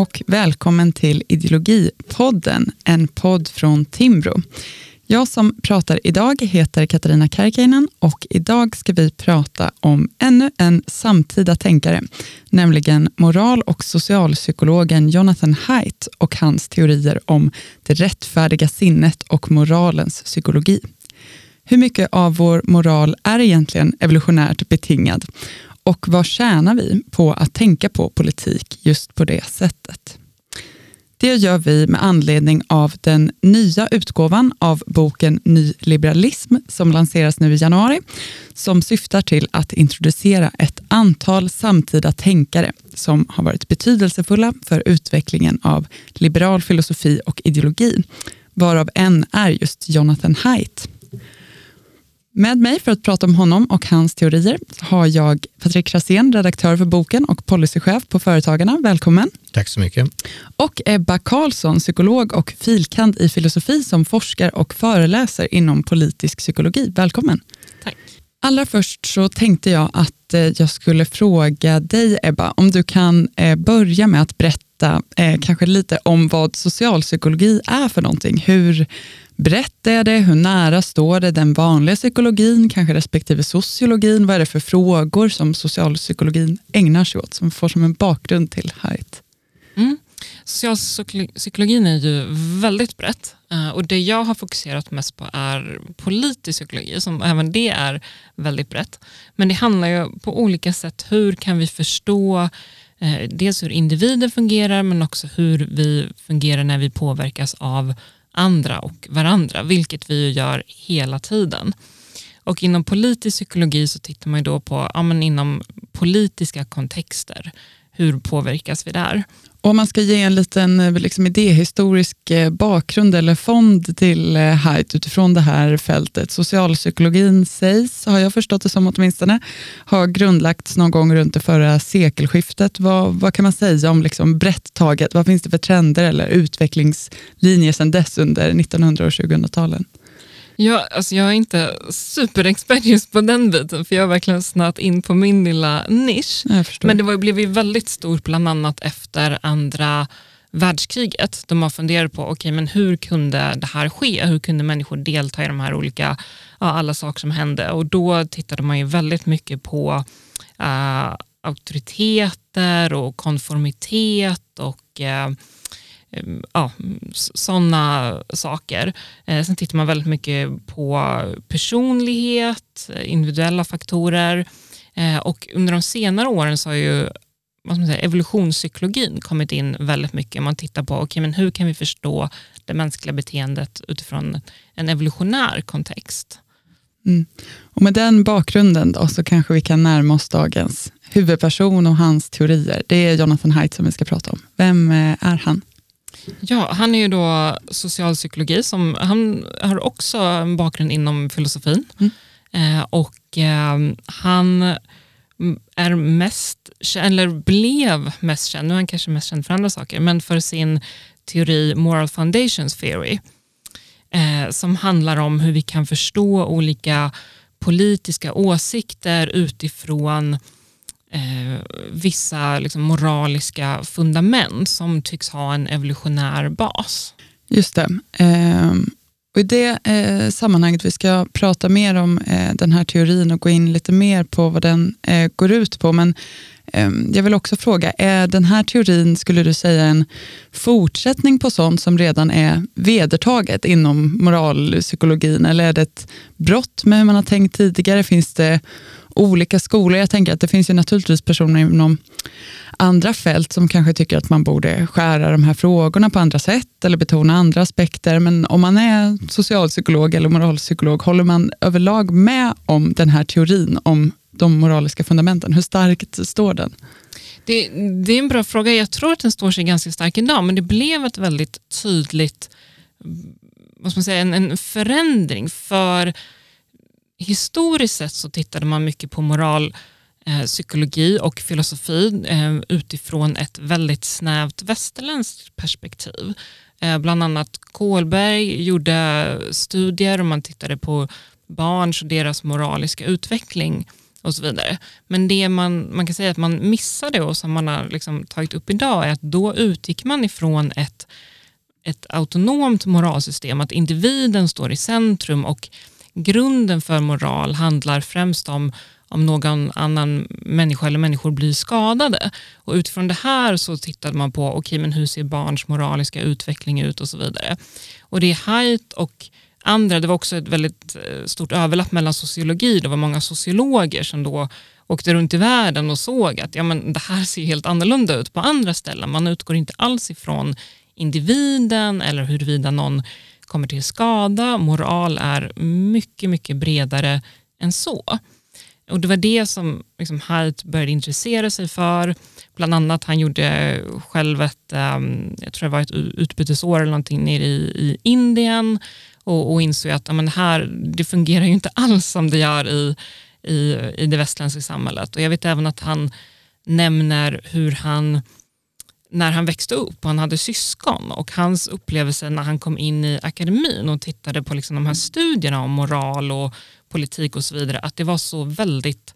och välkommen till Ideologipodden, en podd från Timbro. Jag som pratar idag heter Katarina Karkiainen och idag ska vi prata om ännu en samtida tänkare, nämligen moral och socialpsykologen Jonathan Haidt och hans teorier om det rättfärdiga sinnet och moralens psykologi. Hur mycket av vår moral är egentligen evolutionärt betingad och vad tjänar vi på att tänka på politik just på det sättet? Det gör vi med anledning av den nya utgåvan av boken Ny liberalism som lanseras nu i januari, som syftar till att introducera ett antal samtida tänkare som har varit betydelsefulla för utvecklingen av liberal filosofi och ideologi, varav en är just Jonathan Haidt. Med mig för att prata om honom och hans teorier har jag Patrik Krasén, redaktör för boken och policychef på Företagarna. Välkommen. Tack så mycket. Och Ebba Karlsson, psykolog och filkand i filosofi som forskar och föreläser inom politisk psykologi. Välkommen. Tack. Allra först så tänkte jag att eh, jag skulle fråga dig Ebba, om du kan eh, börja med att berätta eh, kanske lite om vad socialpsykologi är för någonting. Hur brett är det? Hur nära står det den vanliga psykologin, kanske respektive sociologin? Vad är det för frågor som socialpsykologin ägnar sig åt, som får som en bakgrund till Haidt? Mm. Socialpsykologin är ju väldigt brett eh, och det jag har fokuserat mest på är politisk psykologi, som även det är väldigt brett. Men det handlar ju på olika sätt, hur kan vi förstå eh, dels hur individer fungerar men också hur vi fungerar när vi påverkas av andra och varandra, vilket vi ju gör hela tiden. Och inom politisk psykologi så tittar man då på ja, men inom politiska kontexter. Hur påverkas vi där? Om man ska ge en liten eh, liksom, idéhistorisk eh, bakgrund eller fond till eh, Haidt utifrån det här fältet. Socialpsykologin sägs, har jag förstått det som åtminstone, ha grundlagts någon gång runt det förra sekelskiftet. Vad, vad kan man säga om liksom brett taget? Vad finns det för trender eller utvecklingslinjer sedan dess under 1900 och 2000-talen? Jag, alltså jag är inte superexpert just på den biten, för jag har verkligen snöat in på min lilla nisch. Men det var, blev ju väldigt stort, bland annat efter andra världskriget. De har funderat på okay, men hur kunde det här ske? Hur kunde människor delta i de här olika, ja, alla saker som hände? Och då tittade man ju väldigt mycket på uh, auktoriteter och konformitet och uh, Eh, ja, sådana saker. Eh, sen tittar man väldigt mycket på personlighet, eh, individuella faktorer och under de senare åren så har ju vad ska man säga, evolutionspsykologin kommit in väldigt mycket. Man tittar på okay, men hur kan vi förstå det mänskliga beteendet utifrån en evolutionär kontext. Mm. Och Med den bakgrunden då, så kanske vi kan närma oss dagens huvudperson och hans teorier. Det är Jonathan Haidt som vi ska prata om. Vem är han? Ja, han är ju då socialpsykologi, som, han har också en bakgrund inom filosofin. Mm. Eh, och eh, han är mest, eller blev mest känd, nu är han kanske mest känd för andra saker, men för sin teori Moral Foundations Theory, eh, som handlar om hur vi kan förstå olika politiska åsikter utifrån eh, vissa liksom, moraliska fundament som tycks ha en evolutionär bas. Just det. Eh, och I det eh, sammanhanget, vi ska prata mer om eh, den här teorin och gå in lite mer på vad den eh, går ut på, men Ehm, jag vill också fråga, är den här teorin, skulle du säga, en fortsättning på sånt som redan är vedertaget inom moralpsykologin, eller är det ett brott med hur man har tänkt tidigare? Finns det olika skolor. Jag tänker att det finns ju naturligtvis personer inom andra fält som kanske tycker att man borde skära de här frågorna på andra sätt eller betona andra aspekter. Men om man är socialpsykolog eller moralpsykolog, håller man överlag med om den här teorin om de moraliska fundamenten? Hur starkt står den? Det, det, är en bra fråga. Jag tror att den står sig ganska stark idag, men det blev ett väldigt tydligt vad ska man säga, en, en förändring. för historiskt sett så tittade man mycket på moral, eh, psykologi och filosofi eh, utifrån ett väldigt snävt västerländskt perspektiv. Eh, bland annat Kohlberg gjorde studier och man tittade på barns och deras moraliska utveckling och så vidare. Men det man, man kan säga att man missade och som man har liksom tagit upp idag är att då utgick man ifrån ett, ett autonomt moralsystem, att individen står i centrum och grunden för moral handlar främst om om någon annan människa eller människor blir skadade. Och utifrån det här så tittade man på okay, men hur ser barns moraliska utveckling ut och så vidare. Och det är Haidt och andra, det var också ett väldigt eh, stort överlapp mellan sociologi, det var många sociologer som då åkte runt i världen och såg att ja, men det här ser helt annorlunda ut på andra ställen. Man utgår inte alls ifrån individen eller huruvida någon kommer till skada. Moral är mycket, mycket bredare än så. Och Det var det som liksom Haidt började intressera sig för. Bland annat han gjorde själv ett, ehm, jag tror det var ett utbytesår eller någonting nere i, i Indien och, och insåg att men det här det fungerar ju inte alls som det gör i, i, i det västländska samhället. Och Jag vet även att han nämner hur han när han växte upp och han hade syskon och hans upplevelse när han kom in i akademin och tittade på liksom de här studierna om moral och politik och så vidare, att det var så väldigt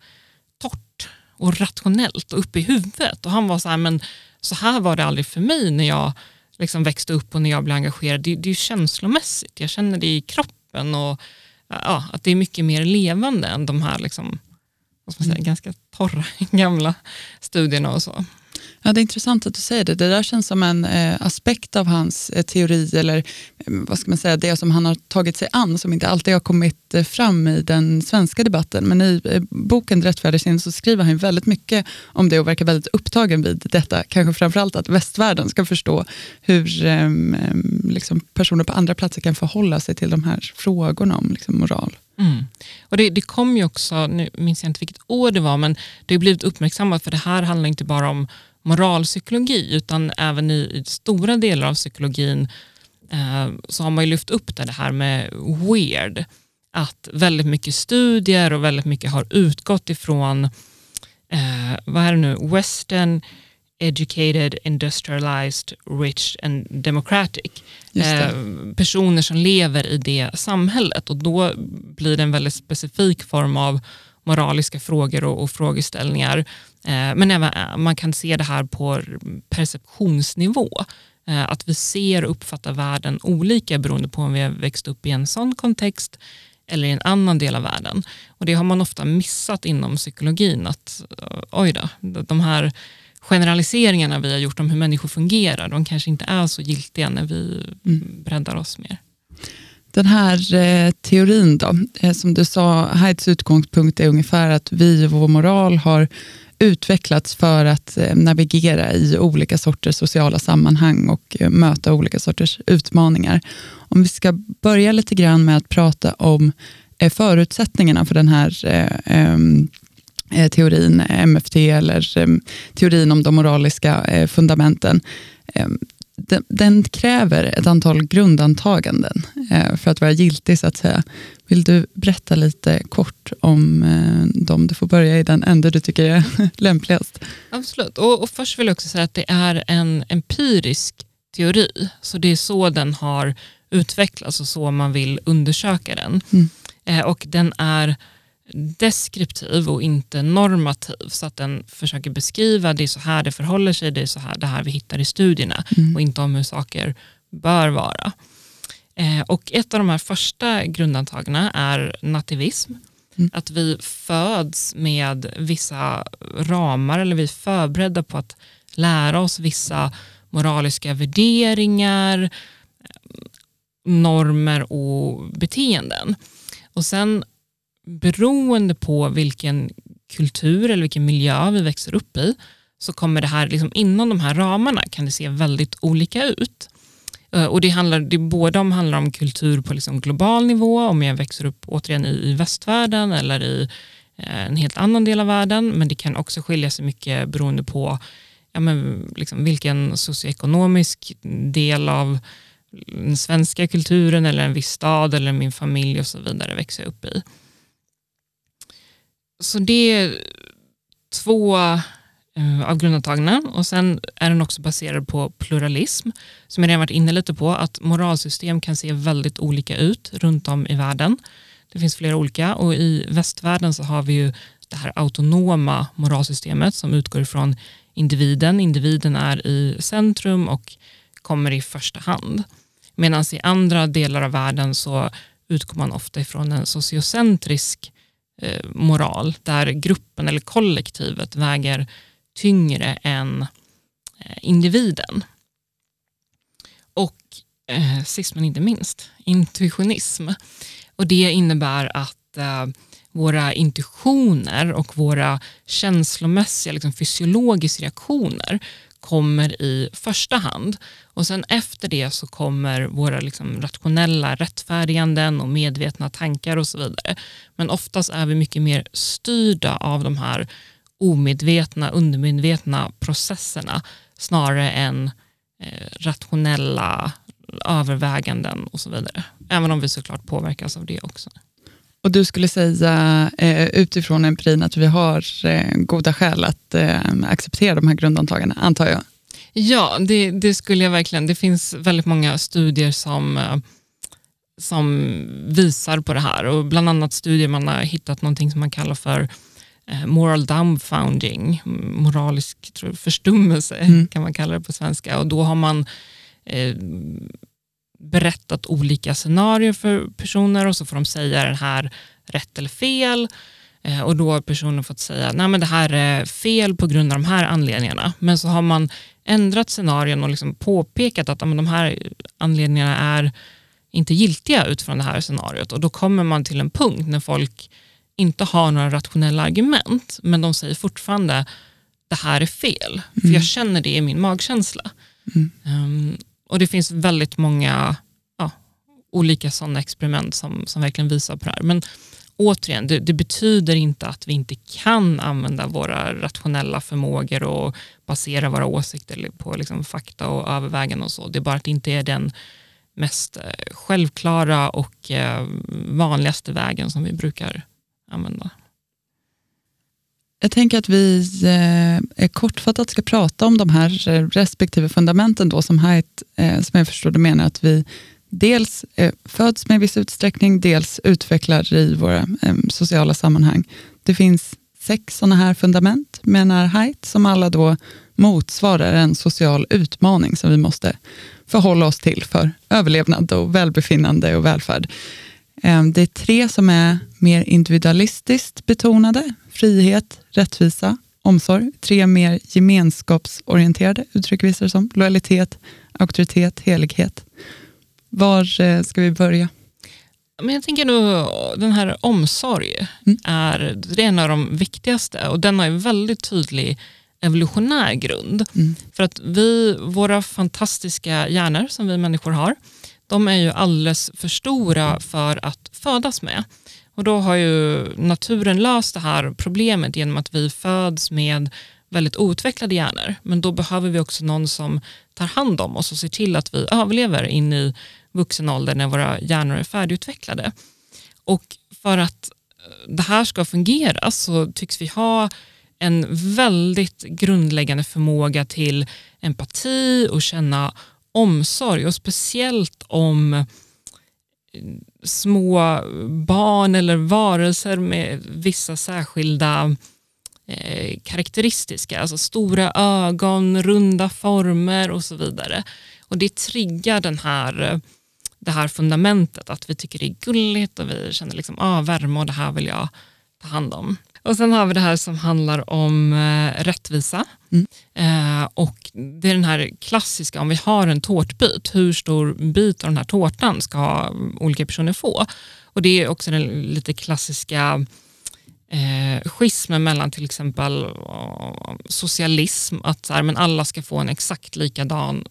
torrt och rationellt och uppe i huvudet. Och han var så här, men så här var det aldrig för mig när jag liksom växte upp och när jag blev engagerad. Det, det är känslomässigt, jag känner det i kroppen och ja, att det är mycket mer levande än de här liksom, säga, mm. ganska torra gamla studierna och så. Ja, det är intressant att du säger det. Det där känns som en eh, aspekt av hans eh, teori, eller eh, vad ska man säga, det som han har tagit sig an, som inte alltid har kommit eh, fram i den svenska debatten. Men i eh, boken Rättfärdig så skriver han väldigt mycket om det och verkar väldigt upptagen vid detta. Kanske framförallt att västvärlden ska förstå hur ehm, ehm, liksom personer på andra platser kan förhålla sig till de här frågorna om liksom, moral. Mm. Och det, det kom ju också, nu minns jag inte vilket år det var, men det har blivit uppmärksammat för det här handlar inte bara om moralpsykologi utan även i, i stora delar av psykologin eh, så har man lyft upp det, det här med weird. Att väldigt mycket studier och väldigt mycket har utgått ifrån eh, vad är det nu, western educated, industrialized, rich and democratic. Eh, personer som lever i det samhället och då blir det en väldigt specifik form av moraliska frågor och, och frågeställningar. Eh, men även eh, man kan se det här på perceptionsnivå. Eh, att vi ser och uppfattar världen olika beroende på om vi har växt upp i en sån kontext eller i en annan del av världen. Och Det har man ofta missat inom psykologin. att oj då, de här generaliseringarna vi har gjort om hur människor fungerar, de kanske inte är så giltiga när vi mm. breddar oss mer. Den här eh, teorin då, eh, som du sa, Haids utgångspunkt är ungefär att vi och vår moral har utvecklats för att eh, navigera i olika sorters sociala sammanhang och eh, möta olika sorters utmaningar. Om vi ska börja lite grann med att prata om eh, förutsättningarna för den här eh, eh teorin, MFT, eller teorin om de moraliska eh, fundamenten den, kräver ett antal grundantaganden för att vara giltig, så att säga. Vill du berätta lite kort om eh, dem? Du får börja i den ände du tycker är lämpligast. Absolut. Och, och först vill jag också säga att det är en empirisk teori, så det är så den har utvecklats och så man vill undersöka den. Mm. Eh, och den är deskriptiv och inte normativ så att den försöker beskriva det är så här det förhåller sig, det är så här det här vi hittar i studierna mm. och inte om hur saker bör vara. Eh, och ett av de här första grundantagna är nativism. Mm. Att vi föds med vissa ramar eller vi är förberedda på att lära oss vissa moraliska värderingar, normer och beteenden. Och sen beroende på vilken kultur eller vilken miljö vi växer upp i så kommer det här, liksom, inom de här ramarna kan det se väldigt olika ut. Eh, och det handlar det både om, handlar om kultur på liksom global nivå, om jag växer upp återigen i, i västvärlden eller i eh, en helt annan del av världen, men det kan också skilja sig mycket beroende på ja, men liksom vilken socioekonomisk del av den svenska kulturen eller en viss stad eller min familj och så vidare växer jag upp i. Så det är två Eh, av grundantagna och sen är den också baserad på pluralism som jag redan varit inne lite på att moralsystem kan se väldigt olika ut runt om i världen. Det finns flera olika och i västvärlden så har vi ju det här autonoma moralsystemet som utgår ifrån individen. Individen är i centrum och kommer i första hand. Medan i andra delar av världen så utgår man ofta ifrån en sociocentrisk eh, moral där gruppen eller kollektivet väger tyngre än eh, individen. Och eh, sist men inte minst, intuitionism. Och det innebär att eh, våra intuitioner och våra känslomässiga liksom, fysiologiska reaktioner kommer i första hand. Och sen efter det så kommer våra liksom, rationella rättfärdiganden och medvetna tankar och så vidare. Men oftast är vi mycket mer styrda av de här omedvetna, undermedvetna processerna snarare än eh, rationella överväganden och så vidare. Även om vi såklart påverkas av det också. Och du skulle säga eh, utifrån empirin att vi har eh, goda skäl att eh, acceptera de här grundantagandena, antar jag? Ja, det, det, skulle jag verkligen. Det finns väldigt många studier som, eh, som visar på det här och bland annat studier man har hittat någonting som man kallar för moral dumbfounding, moralisk tror, förstummelse mm. kan man kalla det på svenska och då har man eh, berättat olika scenarier för personer och så får de säga den här rätt eller fel. Eh, och då har personen fått säga nej men det här är fel på grund av de här anledningarna. Men så har man ändrat scenarion och liksom påpekat att men de här anledningarna är inte giltiga utifrån det här scenariot. Och då kommer man till en punkt när folk inte har några rationella argument men de säger fortfarande det här är fel. Mm. För jag känner det i min magkänsla. Mm. Um, och det finns väldigt många ja, olika sådana experiment som, som verkligen visar på det här. Men återigen, det, det, betyder inte att vi inte kan använda våra rationella förmågor och basera våra åsikter på liksom fakta och överväganden och så. Det är bara att det inte är den mest eh, självklara och eh, vanligaste vägen som vi brukar använda. Jag tänker att vi eh, kortfattat ska prata om de här eh, respektive fundamenten då, som Haidt, eh, som jag förstår du menar att vi dels eh, föds med i viss utsträckning, dels utvecklar i våra eh, sociala sammanhang. Det finns sex sådana här fundament, menar Haidt, som alla då motsvarar en social utmaning som vi måste förhålla oss till för överlevnad och välbefinnande och välfärd. Ehm, det är tre som är mer individualistiskt betonade. Frihet, rättvisa, omsorg. Tre mer gemenskapsorienterade uttryck visar det som. Lojalitet, auktoritet, helighet. Var eh, ska vi börja? Men jag tänker nog den här omsorg mm. är, det är en av de viktigaste och den har en väldigt tydlig evolutionär grund. Mm. För att vi, våra fantastiska hjärnor som vi människor har, de är ju alldeles för stora för att födas med. Och då har ju naturen löst det här problemet genom att vi föds med väldigt outvecklade hjärnor. Men då behöver vi också någon som tar hand om oss och ser till att vi överlever in i vuxen ålder när våra hjärnor är färdigutvecklade. Och för att eh, det här ska fungera så tycks vi ha en väldigt grundläggande förmåga till empati och känna omsorg och speciellt om eh, små barn eller varelser med vissa särskilda eh, karaktäristiska, alltså stora ögon, runda former och så vidare. Och det triggar den här, eh, det här fundamentet att vi tycker det är gulligt och vi känner liksom, ah, värme och det här vill jag ta hand om. Och sen har vi det här som handlar om eh, rättvisa. Mm. Eh, och Det är den här klassiska, om vi har en tårtbit, hur stor bit av den här tårtan ska olika personer få? Och Det är också den lite klassiska eh, schismen mellan till exempel uh, socialism, att så här, men alla ska få en exakt likadan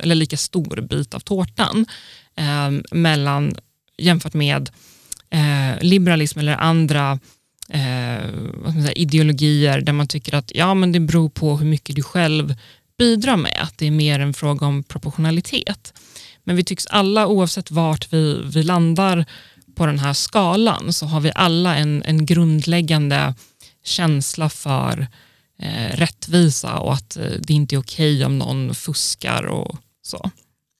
eller lika stor bit av tårtan, eh, mellan, jämfört med eh, liberalism eller andra eh, säga, ideologier där man tycker att ja, men det beror på hur mycket du själv bidrar med, att det är mer en fråga om proportionalitet. Men vi tycks alla, oavsett vart vi, vi landar på den här skalan, så har vi alla en, en grundläggande känsla för eh, rättvisa och att eh, det inte är okej okay om någon fuskar och så.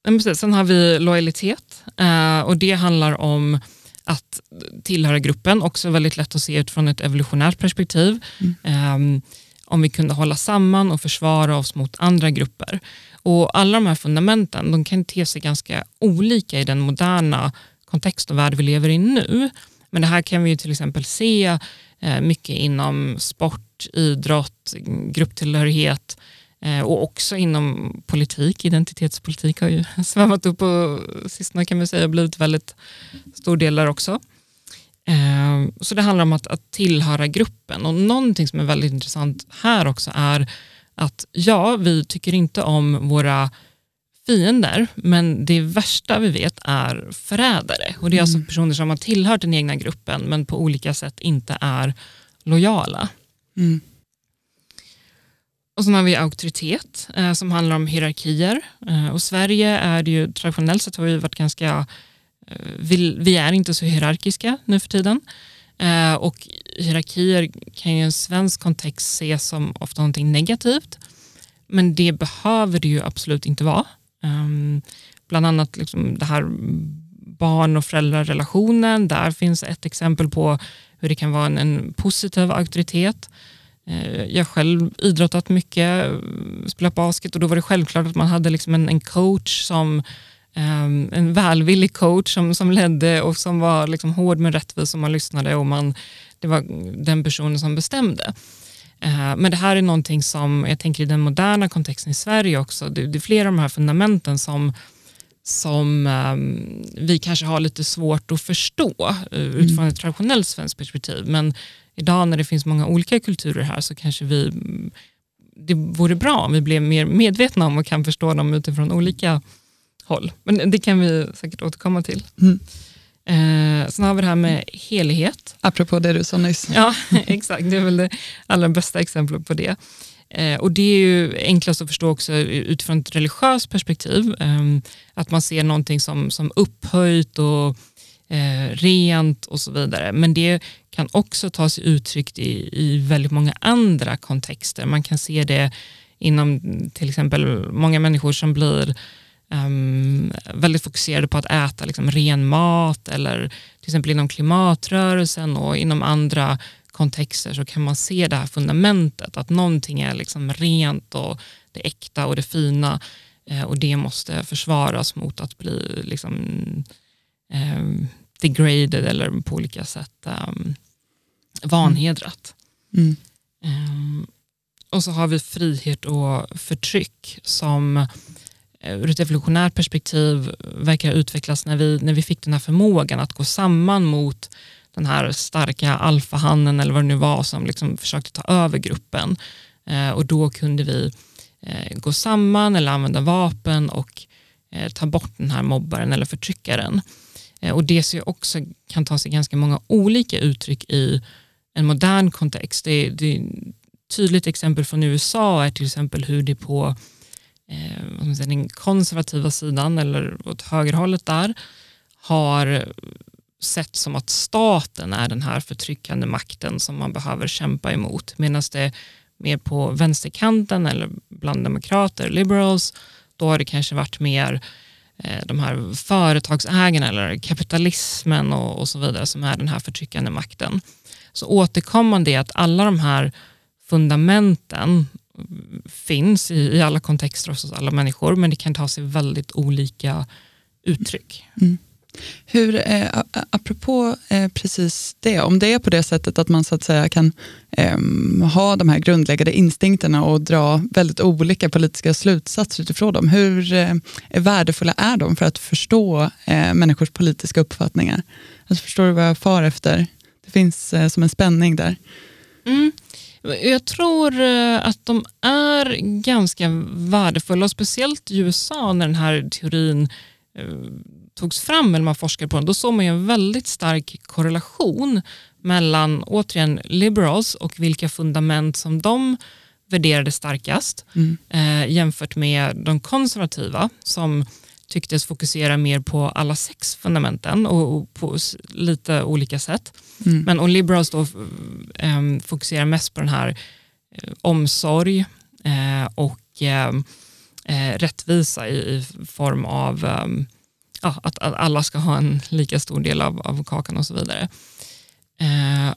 Men precis, sen har vi lojalitet eh, och det handlar om att tillhöra gruppen, också väldigt lätt att se utifrån ett evolutionärt perspektiv. Mm. Um, om vi kunde hålla samman och försvara oss mot andra grupper. Och Alla de här fundamenten de kan te sig ganska olika i den moderna kontext och värld vi lever i nu. Men det här kan vi till exempel se eh, mycket inom sport, idrott, grupptillhörighet och också inom politik. Identitetspolitik har ju svämmat upp på sistone kan man säga och blivit väldigt stor del där också. Eh, så det handlar om att, att tillhöra gruppen och någonting som är väldigt intressant här också är att ja, vi tycker inte om våra fiender, men det värsta vi vet är förrädare. Och det är alltså mm. alltså personer som har tillhört den egna gruppen men på olika sätt inte är lojala. Mm. Och sen har vi auktoritet eh, som handlar om hierarkier. Eh, och Sverige är ju traditionellt sett har vi varit ganska, eh, vi, vi, är inte så hierarkiska nu för tiden. Eh, och hierarkier kan ju i en svensk kontext ses som ofta någonting negativt. Men det behöver det ju absolut inte vara. Um, bland annat liksom det här barn och föräldrarrelationen. Där finns ett exempel på hur det kan vara en, en positiv auktoritet. Eh, jag jag själv idrottat mycket, spelat basket och då var det självklart att man hade liksom en, en coach som um, en välvillig coach som, som ledde och som var liksom hård men rättvis och man lyssnade och man, det var den personen som bestämde. Eh, men det här är någonting som jag tänker i den moderna kontexten i Sverige också, det, är flera av de här fundamenten som, som um, vi kanske har lite svårt att förstå uh, utifrån ett traditionellt svenskt perspektiv. Men idag när det finns många olika kulturer här så kanske vi, det vore bra om vi blev mer medvetna om och kan förstå dem utifrån olika håll. Men det kan vi säkert återkomma till. Mm. Eh, sen har vi det här med helighet. Apropå det du sa nyss. Ja, exakt. Det är väl det allra bästa exemplet på det. Eh, och Det är ju enklast att förstå också utifrån ett religiöst perspektiv. Eh, att man ser någonting som, som upphöjt och eh, rent och så vidare. Men det kan också ta sig uttryck i, i väldigt många andra kontexter. Man kan se det inom till exempel många människor som blir um, väldigt fokuserade på att äta liksom, ren mat eller till exempel inom klimatrörelsen och inom andra kontexter så kan man se det här fundamentet att någonting är liksom rent och det äkta och det fina eh, och det måste försvaras mot att bli liksom, eh, degraded eller på olika sätt um, vanhedrat. Mm. Um, och så har vi frihet och förtryck som Eh, ur ett evolutionärt perspektiv verkar utvecklas när vi, när vi fick den här förmågan att gå samman mot den här starka alfahannen eller vad det nu var som liksom försökte ta över gruppen. Eh, och då kunde vi eh, gå samman eller använda vapen och eh, ta bort den här mobbaren eller förtryckaren. Eh, och det ser också kan ta sig ganska många olika uttryck i en modern kontext. Det, det, tydligt exempel från USA är till exempel hur det på eh, säga, den konservativa sidan eller åt högerhållet där har sett som att staten är den här förtryckande makten som man behöver kämpa emot. Medan det mer på vänsterkanten eller bland demokrater, liberals, då har det kanske varit mer eh, Eh, de här företagsägarna eller kapitalismen och, och, så vidare som är den här förtryckande makten. Så återkommande är att alla de här fundamenten finns i, i alla kontexter hos alla människor, men det kan ta sig väldigt olika uttryck. Mm. Hur, eh, apropå eh, precis det, om det är på det sättet att man så att säga kan eh, ha de här grundläggande instinkterna och dra väldigt olika politiska slutsatser utifrån dem, hur eh, värdefulla är de för att förstå eh, människors politiska uppfattningar? Alltså, förstår du vad jag far efter? Det finns eh, som en spänning där. Mm. Jag tror eh, att de är ganska värdefulla, och speciellt i USA när den här teorin eh, togs fram, eller man forskade på den, då såg man en väldigt stark korrelation mellan, återigen, liberals och vilka fundament som de värderade starkast mm. eh, jämfört med de konservativa som tycktes fokusera mer på alla sex fundamenten och, och på lite olika sätt. Mm. Men och liberals då eh, fokuserar mest på den här eh, omsorg eh, och ehm, eh, rättvisa i, i, form av ehm, ja, att, att, alla ska ha en lika stor del av, av kakan och så vidare. Eh,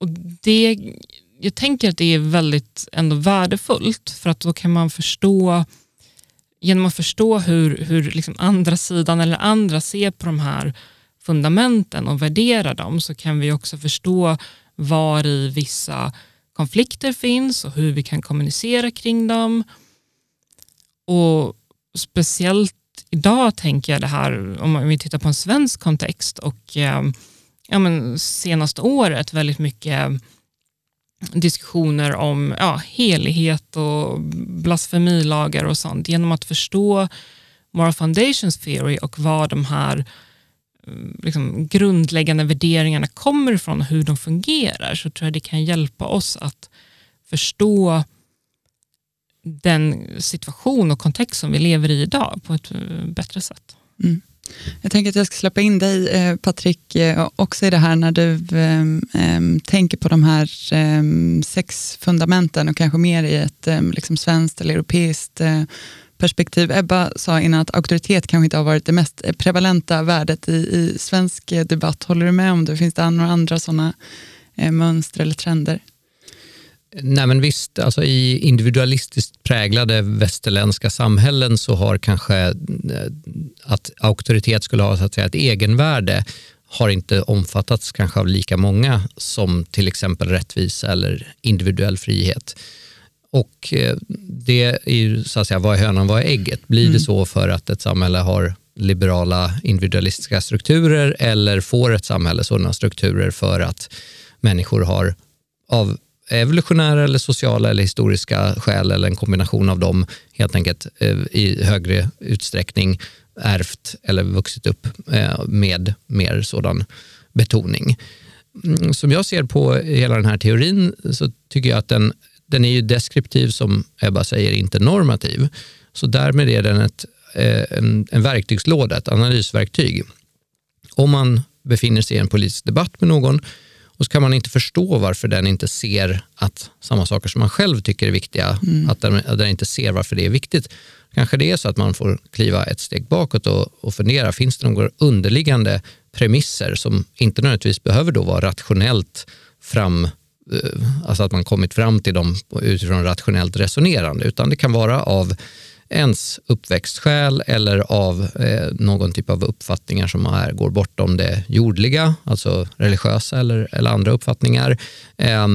och det, jag tänker att det är väldigt ändå värdefullt för att då kan man förstå genom att förstå hur, hur liksom andra sidan eller andra ser på de här fundamenten och värderar dem så kan vi också förstå var i vissa konflikter finns och hur vi kan kommunicera kring dem. Och speciellt idag tänker jag det här, om vi tittar på en svensk kontext och eh, ja, men senaste året väldigt mycket diskussioner om ja, helighet och blasfemilagar och sånt. Genom att förstå Moral Foundations Theory och var de här eh, liksom, grundläggande värderingarna kommer ifrån och hur de fungerar så tror jag det kan hjälpa oss att förstå den situation och kontext som vi lever i idag på ett eh, bättre sätt. Mm. Jag tänker att jag ska släppa in dig, eh, Patrik, eh, också i det här när du äm, tänker på de här äm, sex fundamenten och kanske mer i ett äm, liksom svenskt eller europeiskt äh, perspektiv. Ebba sa innan att auktoritet kanske inte har varit det mest prevalenta värdet i, i svensk debatt. Håller du med om det? Finns det några andra sådana mönster eller trender? Nej men visst, alltså i individualistiskt präglade västerländska samhällen så har kanske eh, att auktoritet skulle ha så att säga, ett egenvärde har inte omfattats kanske av lika många som till exempel rättvisa eller individuell frihet. Och eh, det är ju så att säga, vad är hönan, vad är ägget? Blir mm. det så för att ett samhälle har liberala individualistiska strukturer eller får ett samhälle sådana strukturer för att människor har av evolutionära eller sociala eller historiska skäl eller en kombination av dem helt enkelt eh, i högre utsträckning ärvt eller vuxit upp eh, med mer sådan betoning. Mm, som jag ser på hela den här teorin så tycker jag att den, den är ju deskriptiv som Ebba säger, inte normativ. Så därmed är den ett, eh, en, en verktygslåda, ett analysverktyg. Om man befinner sig i en politisk debatt med någon och så kan man inte förstå varför den inte ser att samma saker som man själv tycker är viktiga, mm. att, den, att den inte ser varför det är viktigt. Kanske det är så att man får kliva ett steg bakåt och, och fundera, finns det några underliggande premisser som inte nödvändigtvis behöver då vara rationellt fram eh, alltså att man kommit fram till dem utifrån rationellt resonerande, utan det kan vara av ens uppväxtskäl eller av eh, någon typ av uppfattningar som är, går bortom det jordliga, alltså religiösa eller, eller andra uppfattningar. Eh,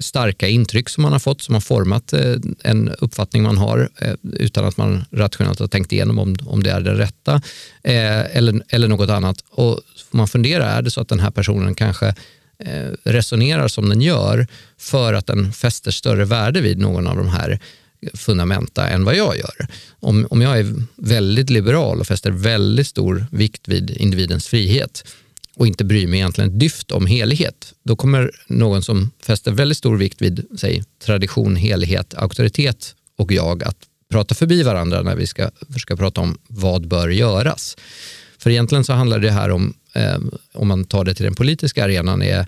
starka intryck som man har fått som har format eh, en uppfattning man har eh, utan att man rationellt har tänkt igenom om, om det är den rätta eh, eller, eller något annat. Och man funderar, är det så att den här personen kanske eh, resonerar som den gör för att den fäster större värde vid någon av de här fundamenta än vad jag gör. Om, om jag är väldigt liberal och fäster väldigt stor vikt vid individens frihet och inte bryr mig egentligen dyft om helighet, då kommer någon som fäster väldigt stor vikt vid säg, tradition, helighet, auktoritet och jag att prata förbi varandra när vi ska försöka prata om vad bör göras. För egentligen så handlar det här om, eh, om man tar det till den politiska arenan, är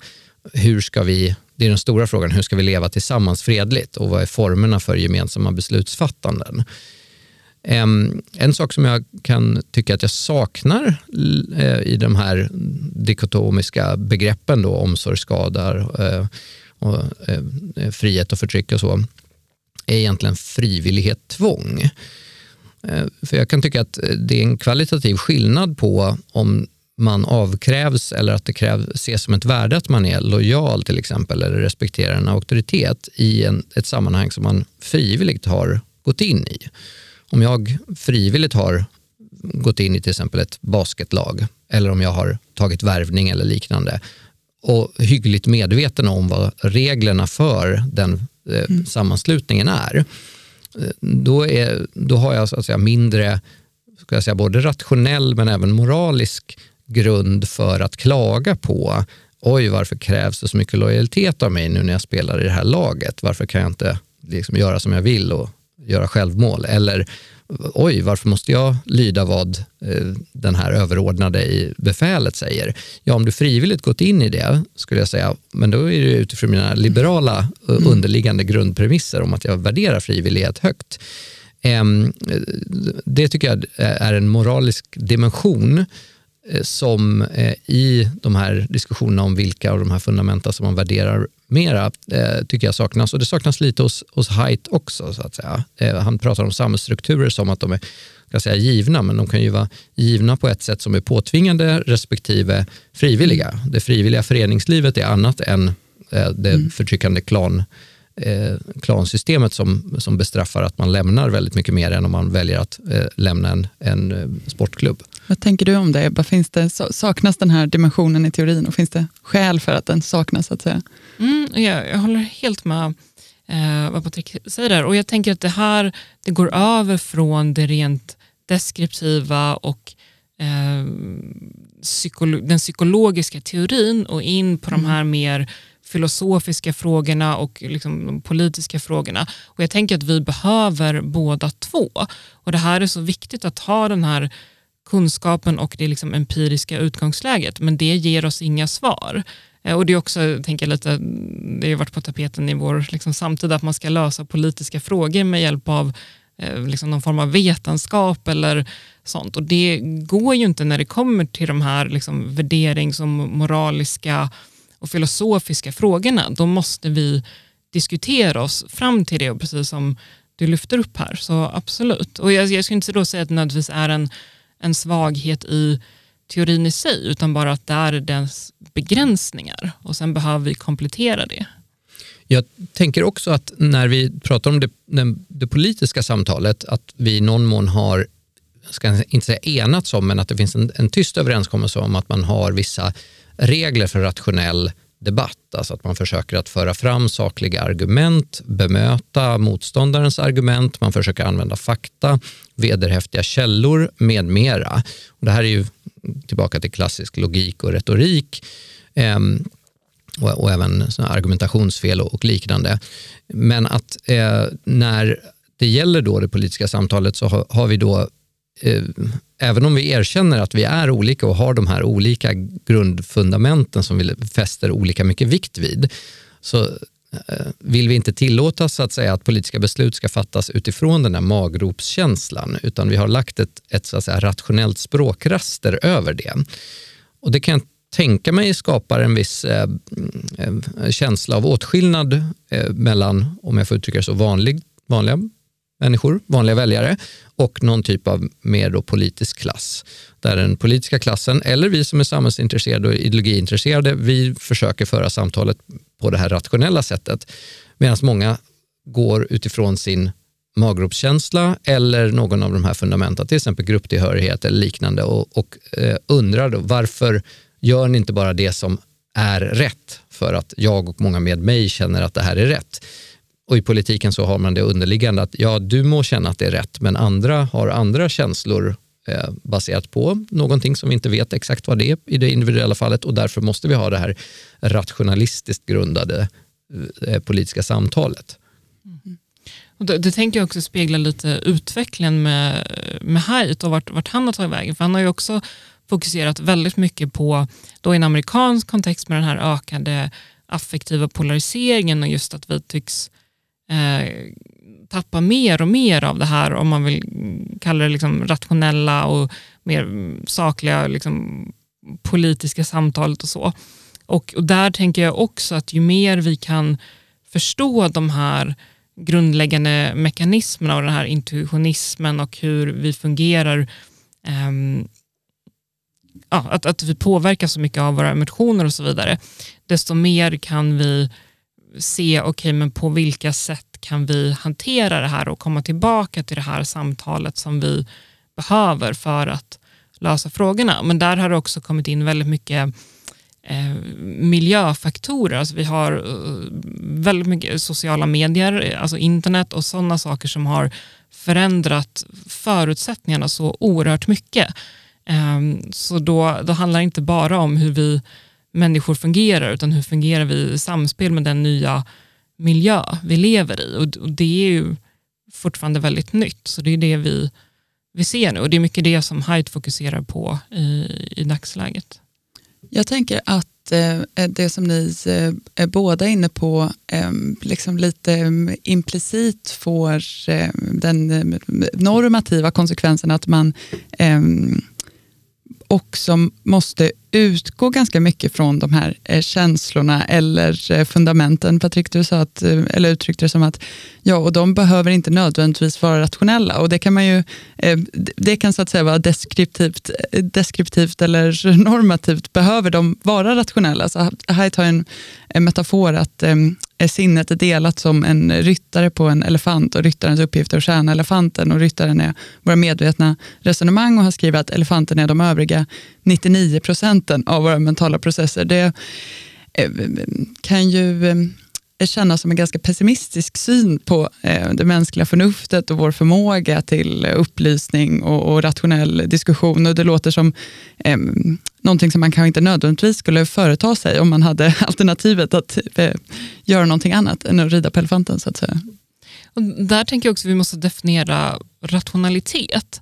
hur ska vi det är den stora frågan, hur ska vi leva tillsammans fredligt och vad är formerna för gemensamma beslutsfattanden? Ehm, en sak som jag kan tycka att jag saknar eh, i de här dikotomiska begreppen, då, omsorg, skadar, eh, och, eh, frihet och förtryck och så, är egentligen frivillighet, tvång. Eh, för jag kan tycka att eh, det är en kvalitativ skillnad på om man avkrävs eller att det krävs, ses som ett värde att man är lojal till exempel eller respekterar en auktoritet i en, ett sammanhang som man frivilligt har gått in i. Om jag frivilligt har gått in i till exempel ett basketlag eller om jag har tagit värvning eller liknande och hyggligt medveten om vad reglerna för den eh, mm. sammanslutningen är, eh, då, är, då har jag så att säga mindre ska jag säga, både rationell men även moralisk grund för att klaga på oj, varför krävs det så mycket lojalitet av mig nu när jag spelar i det här laget? Varför kan jag inte liksom göra som jag vill och göra självmål? Eller oj, varför måste jag lyda vad eh, den här överordnade i befälet säger? Ja, om du frivilligt gått in i det skulle jag säga, men då är det utifrån mina liberala eh, mm. underliggande grundpremisser om att jag värderar frivillighet högt. Ehm, det tycker jag är en moralisk dimension eh, som eh, i de här diskussionerna om vilka av de här fundamenta som man värderar mera eh, tycker jag saknas. Och det saknas lite hos, hos Haidt också. Så att säga. Han pratar om samhällsstrukturer som att de är ska säga, givna, men de kan ju vara givna på ett sätt som är påtvingande respektive frivilliga. Det frivilliga föreningslivet är annat än det mm. förtryckande klan eh, klansystemet som, som bestraffar att man lämnar väldigt mycket mer än om man väljer att eh, lämna en, en eh, sportklubb. Vad tänker du om det? Ebba? Finns det? Saknas den här dimensionen i teorin och finns det skäl för att den saknas? Så att säga? Mm, jag, jag håller helt med eh, vad Patrik säger där. Och jag tänker att det här det går över från det rent deskriptiva och eh, psykolo den psykologiska teorin och in på mm. de här mer filosofiska frågorna och liksom de politiska frågorna. Och Jag tänker att vi behöver båda två. Och Det här är så viktigt att ha den här kunskapen och det liksom empiriska utgångsläget, men det ger oss inga svar. Eh, och Det är också, tänker lite, det har varit på tapeten i vår liksom, samtid, att man ska lösa politiska frågor med hjälp av eh, liksom någon form av vetenskap eller sånt. Och Det går ju inte när det kommer till de här liksom, värderings och moraliska och filosofiska frågorna, då måste vi diskutera oss fram till det, och precis som du lyfter upp här. Så absolut. Och jag, jag skulle inte då säga att det nödvändigtvis är en, en svaghet i teorin i sig, utan bara att det är dess begränsningar och sen behöver vi komplettera det. Jag tänker också att när vi pratar om det, det politiska samtalet, att vi i någon mån har, ska inte säga enats om, men att det finns en, en tyst överenskommelse om att man har vissa regler för rationell debatt, alltså att man försöker att föra fram sakliga argument, bemöta motståndarens argument, man försöker använda fakta, vederhäftiga källor med mera. Och det här är ju tillbaka till klassisk logik och retorik eh, och, och, även argumentationsfel och, och, liknande. Men att eh, när det gäller då det politiska samtalet så har, har vi då eh, även om vi erkänner att vi är olika och har de här olika grundfundamenten som vi fäster olika mycket vikt vid, så eh, vill vi inte tillåta så att, säga, att politiska beslut ska fattas utifrån den här magropskänslan, utan vi har lagt ett, ett så att säga, rationellt språkraster över det. Och Det kan jag tänka mig skapar en viss eh, eh känsla av åtskillnad eh, mellan, om jag får uttrycka det så, vanlig, vanliga människor, vanliga väljare och någon typ av mer då politisk klass. Där den politiska klassen, eller vi som är samhällsintresserade och ideologiintresserade, vi försöker föra samtalet på det här rationella sättet. Medan många går utifrån sin maggropskänsla eller någon av de här fundamenten, till exempel grupptillhörighet eller liknande och, och eh, undrar då, varför gör ni inte bara det som är rätt för att jag och många med mig känner att det här är rätt. Och i politiken så har man det underliggande att ja, du må känna att det är rätt, men andra har andra känslor eh, baserat på någonting som vi inte vet exakt vad det är i det individuella fallet och därför måste vi ha det här rationalistiskt grundade eh, politiska samtalet. Mm. Och det, det tänker jag också spegla lite utvecklingen med, med Haidt och vart, vart han har tagit vägen. För han har ju också fokuserat väldigt mycket på, då i en amerikansk kontext med den här ökade affektiva polariseringen och just att vi tycks eh, tappa mer och mer av det här, om man vill kalla det liksom rationella och mer sakliga liksom, politiska samtalet och så. Och, och där tänker jag också att ju mer vi kan förstå de här grundläggande mekanismerna och den här intuitionismen och hur vi fungerar, um, ja, att, att vi påverkas så mycket av våra emotioner och så vidare, desto mer kan vi se, okej, okay, men på vilka sätt kan vi hantera det här och komma tillbaka till det här samtalet som vi behöver för att lösa frågorna. Men där har det också kommit in väldigt mycket eh, miljöfaktorer. Alltså vi har eh, väldigt mycket sociala medier, alltså internet och sådana saker som har förändrat förutsättningarna så oerhört mycket. Eh, så då, då handlar det inte bara om hur vi människor fungerar, utan hur fungerar vi i samspel med den nya miljö vi lever i. Och, och det är ju fortfarande väldigt nytt, så det är det vi, vi ser nu. Och det är mycket det som Hyde fokuserar på i, i dagsläget. Jag tänker att eh, det som ni eh, är båda inne på eh, liksom lite mm, implicit får den normativa konsekvensen att man också måste utgå ganska mycket från de här eh, känslorna eller eh, fundamenten. Patrik, du sa att, eh, eller uttryckte det som att ja, och de behöver inte nödvändigtvis vara rationella. Och det kan man ju, det kan så att säga vara deskriptivt, deskriptivt eller normativt. Behöver de vara rationella? Så här tar jag en, en metafor att ehm, sinnet är delat som en ryttare på en elefant och ryttarens uppgift är att tjäna elefanten och ryttaren är våra medvetna resonemang och han skriver att elefanten är de övriga 99 procenten av våra mentala processer. Det eh, kan ju eh, eh, kännas som en ganska pessimistisk syn på eh, det mänskliga förnuftet och vår förmåga till eh, upplysning och, rationell diskussion. Och det låter som eh, någonting som man kanske inte nödvändigtvis skulle företa sig om man hade alternativet att eh, göra någonting annat än att rida på elefanten. Så att säga. Och där tänker jag också att vi måste definiera rationalitet.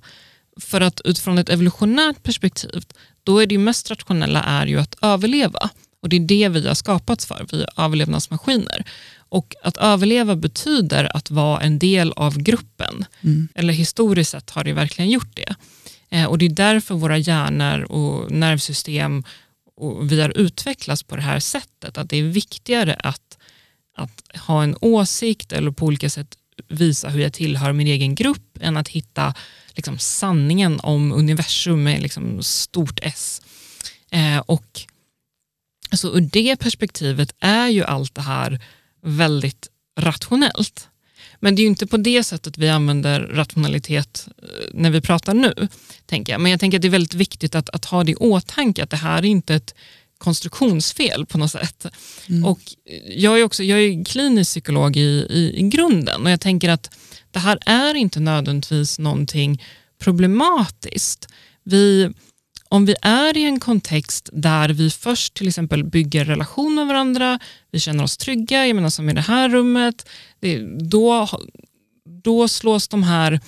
För att utifrån ett evolutionärt perspektiv, då är det mest rationella är ju att överleva. Och det är det vi har skapats för, vi är överlevnadsmaskiner. Och att överleva betyder att vara en del av gruppen. Mm. Eller historiskt sett har det verkligen gjort det. Eh, och det är därför våra hjärnor och nervsystem och vi har utvecklats på det här sättet. Att det är viktigare att, att ha en åsikt eller på olika sätt visa hur jag tillhör min egen grupp än att hitta liksom, sanningen om universum med liksom, stort S. Eh, och så ur det perspektivet är ju allt det här väldigt rationellt. Men det är ju inte på det sättet vi använder rationalitet eh, när vi pratar nu. tänker jag. Men jag tänker att det är väldigt viktigt att, att ha det i åtanke att det här är inte ett konstruktionsfel på något sätt. Mm. Och jag är också jag är klinisk psykolog i, i, i grunden och jag tänker att det här är inte nödvändigtvis någonting problematiskt. Vi, om vi är i en kontext där vi först till exempel bygger relation med varandra, vi känner oss trygga, jag menar som i det här rummet, det, då, då slås de här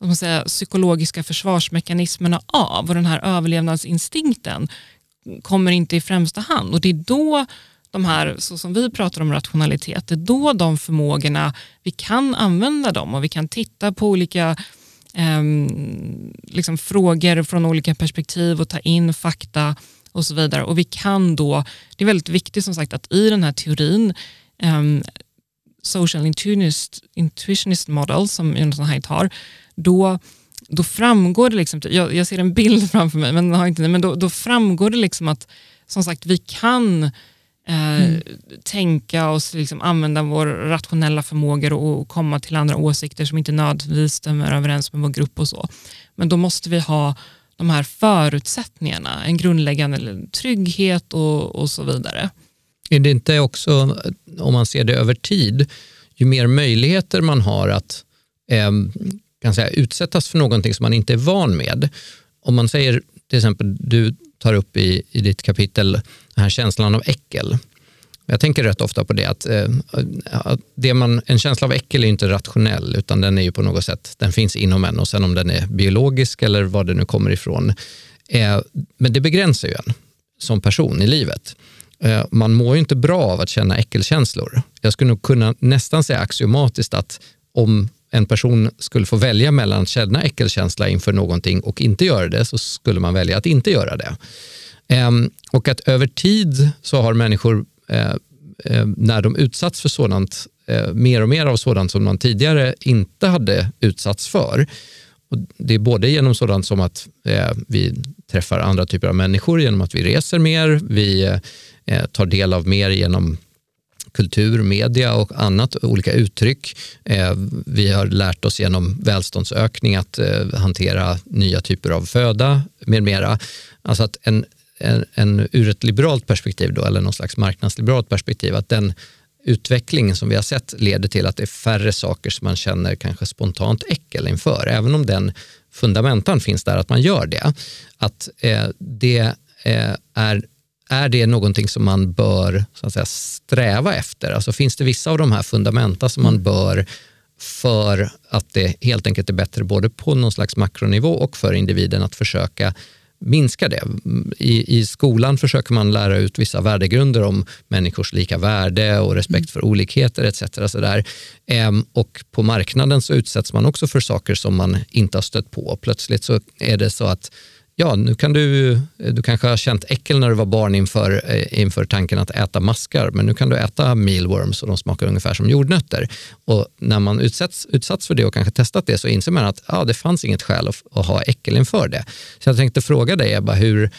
man säger, psykologiska försvarsmekanismerna av och den här överlevnadsinstinkten kommer inte i främsta hand. Och det är då de här, så som vi pratar om rationalitet, det är då de förmågorna, vi kan använda dem och vi kan titta på olika Ehm, liksom frågor från olika perspektiv och ta in fakta och så vidare. Och vi kan då, det är väldigt viktigt som sagt att i den här teorin, eh, social intuitionist, intuitionist model som Jonathan Haidt har, då då framgår det, liksom, jag, jag, ser en bild framför mig, men, har inte, men då, då framgår det liksom att som sagt, vi kan eh, mm. tänka oss, liksom, använda vår rationella förmågor och komma till andra åsikter som inte nödvändigtvis stämmer överens med vår grupp och så. Men då måste vi ha de här förutsättningarna, en grundläggande trygghet och, och så vidare. Är det inte också, om man ser det över tid, ju mer möjligheter man har att eh, kan säga, utsättas för någonting som man inte är van med. Om man säger, till exempel, du tar upp i, i ditt kapitel den här känslan av äckel. Jag tänker rätt ofta på det, att, eh, att det man, en känsla av äckel är inte rationell, utan den är ju på något sätt, den finns inom en och sen om den är biologisk eller var det nu kommer ifrån. Eh, men det begränsar ju en som person i livet. Eh, man mår ju inte bra av att känna äckelkänslor. Jag skulle nog kunna nästan säga axiomatiskt att om en person skulle få välja mellan att känna äckelkänsla inför någonting och inte göra det så skulle man välja att inte göra det. Ehm, och att över tid så har människor, eh, eh, när de utsatts för sådant, eh, mer och mer av sådant som man tidigare inte hade utsatts för. Och det är både genom sådant som att vi träffar andra typer av människor, genom att vi reser mer, vi tar del av mer genom kultur, media och annat, olika uttryck. Vi har lärt oss genom välståndsökning att hantera nya typer av föda med mera. Alltså att en, en, en, ur ett liberalt perspektiv, då, eller någon slags marknadsliberalt perspektiv, att den utvecklingen som vi har sett leder till att det är färre saker som man känner kanske spontant äckel inför, även om den fundamentan finns där att man gör det. Att eh, det eh, är är det någonting som man bör så att säga, sträva efter? Alltså finns det vissa av de här fundamenta som man mm. bör för att det helt enkelt är bättre både på någon slags makronivå och för individen att försöka minska det. I, I skolan försöker man lära ut vissa värdegrunder om människors lika värde och respekt för olikheter etc. Så ehm, och på marknaden så utsätts man också för saker som man inte har stött på. Plötsligt så är det så att ja, nu kan du, du kanske har känt äckel när du var barn inför, eh, inför tanken att äta maskar, men nu kan du äta mealworms och de smakar ungefär som jordnötter. Och när man utsätts, utsatts för det och kanske testat det så inser man att ah, det fanns inget skäl att, att ha äckel inför det. Så jag tänkte fråga dig Ebba, hur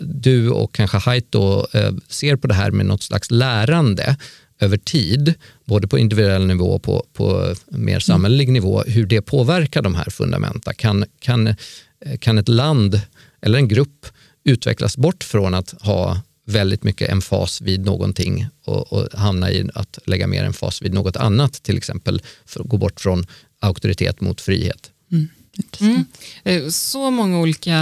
du och kanske Haito då eh, ser på det här med något slags lärande över tid, både på individuell nivå och på, på mer samhällelig nivå, hur det påverkar de här fundamenta. Kan, kan, eh, kan ett land eller en grupp utvecklas bort från att ha väldigt mycket emfas vid någonting och, och hamna i att lägga mer emfas vid något annat, till exempel för att gå bort från auktoritet mot frihet. Mm. Mm. Eh, så många olika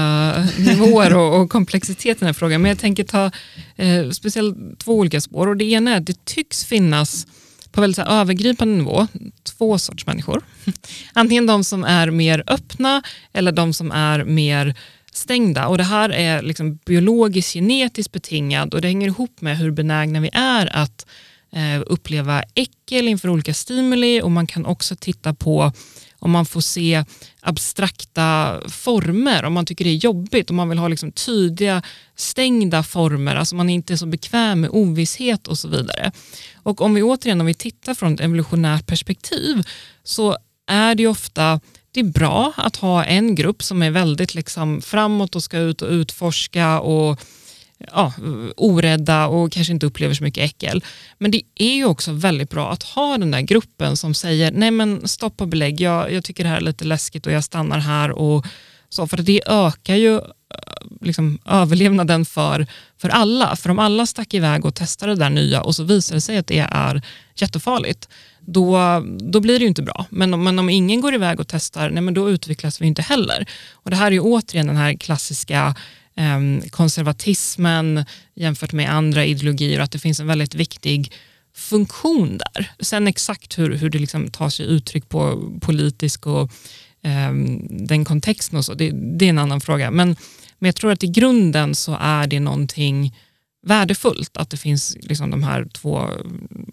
nivåer och, och komplexitet i den här frågan, men jag tänker ta eh, speciellt två olika spår. Och det ena är att det tycks finnas på väldigt övergripande nivå två sorts människor. Antingen de som är mer öppna eller de som är mer stängda. Och Det här är liksom biologiskt genetiskt betingat och det hänger ihop med hur benägna vi är att eh, uppleva äckel inför olika stimuli och man kan också titta på om man får se abstrakta former, om man tycker det är jobbigt, om man vill ha liksom tydliga stängda former, alltså man är inte så bekväm med ovisshet och så vidare. Och om vi återigen om vi tittar från ett evolutionärt perspektiv så är det ofta det är bra att ha en grupp som är väldigt liksom framåt och ska ut och utforska och ja, orädda och kanske inte upplever så mycket äckel. Men det är ju också väldigt bra att ha den där gruppen som säger nej men stopp och belägg, jag, jag tycker det här är lite läskigt och jag stannar här. och så, För det ökar ju eh, liksom, överlevnaden för, för alla. För om alla stack iväg och testade det där nya och så visar det sig att det är jättefarligt, då, då blir det ju inte bra. Men, men om ingen går iväg och testar, nej men då utvecklas vi inte heller. Och Det här är ju återigen den här klassiska eh, konservatismen jämfört med andra ideologier, att det finns en väldigt viktig funktion där. Sen exakt hur, hur det liksom tar sig uttryck på politisk och eh, den kontexten och så, det, det, är en annan fråga. Men, men jag tror att i grunden så är det någonting värdefullt att det finns liksom de här två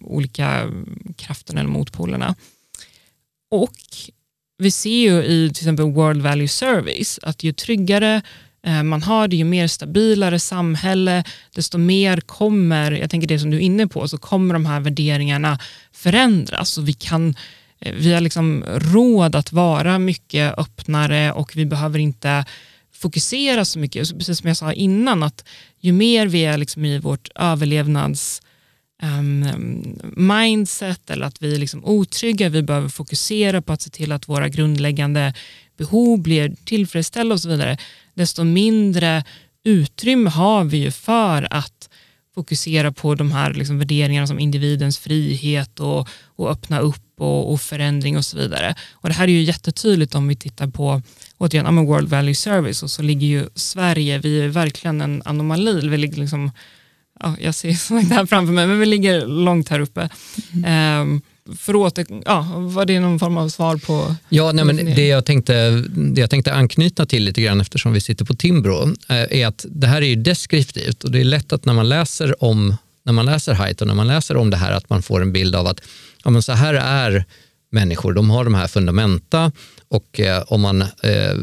olika krafterna eller motpolerna. Och vi ser ju i till exempel World Value Service att ju tryggare eh, man har det, ju mer stabilare samhälle, desto mer kommer, jag tänker det som du är inne på, så kommer de här värderingarna förändras och vi kan eh, vi har liksom råd att vara mycket öppnare och vi behöver inte fokusera så mycket. Precis som jag sa innan, att ju mer vi är liksom i vårt överlevnads um, mindset eller att vi är liksom otrygga, vi behöver fokusera på att se till att våra grundläggande behov blir tillfredsställda och så vidare, desto mindre utrymme har vi ju för att fokusera på de här liksom värderingarna som individens frihet och, och öppna upp och, och, förändring och så vidare. Och Det här är ju jättetydligt om vi tittar på återigen, World Value Service och så ligger ju Sverige, vi är verkligen en anomali. Vi ligger liksom, ja, jag ser inte här framför mig, men vi ligger långt här uppe. Mm. Um, för åter, ja, var det någon form av svar på? Ja, nej, men det, jag tänkte, det jag tänkte anknyta till lite grann eftersom vi sitter på Timbro eh, är att det här är ju deskriptivt och det är lätt att när man läser om när man läser Haidt och när man läser om det här att man får en bild av att ja, men så här är människor, de har de här fundamenta och eh, om, man, eh,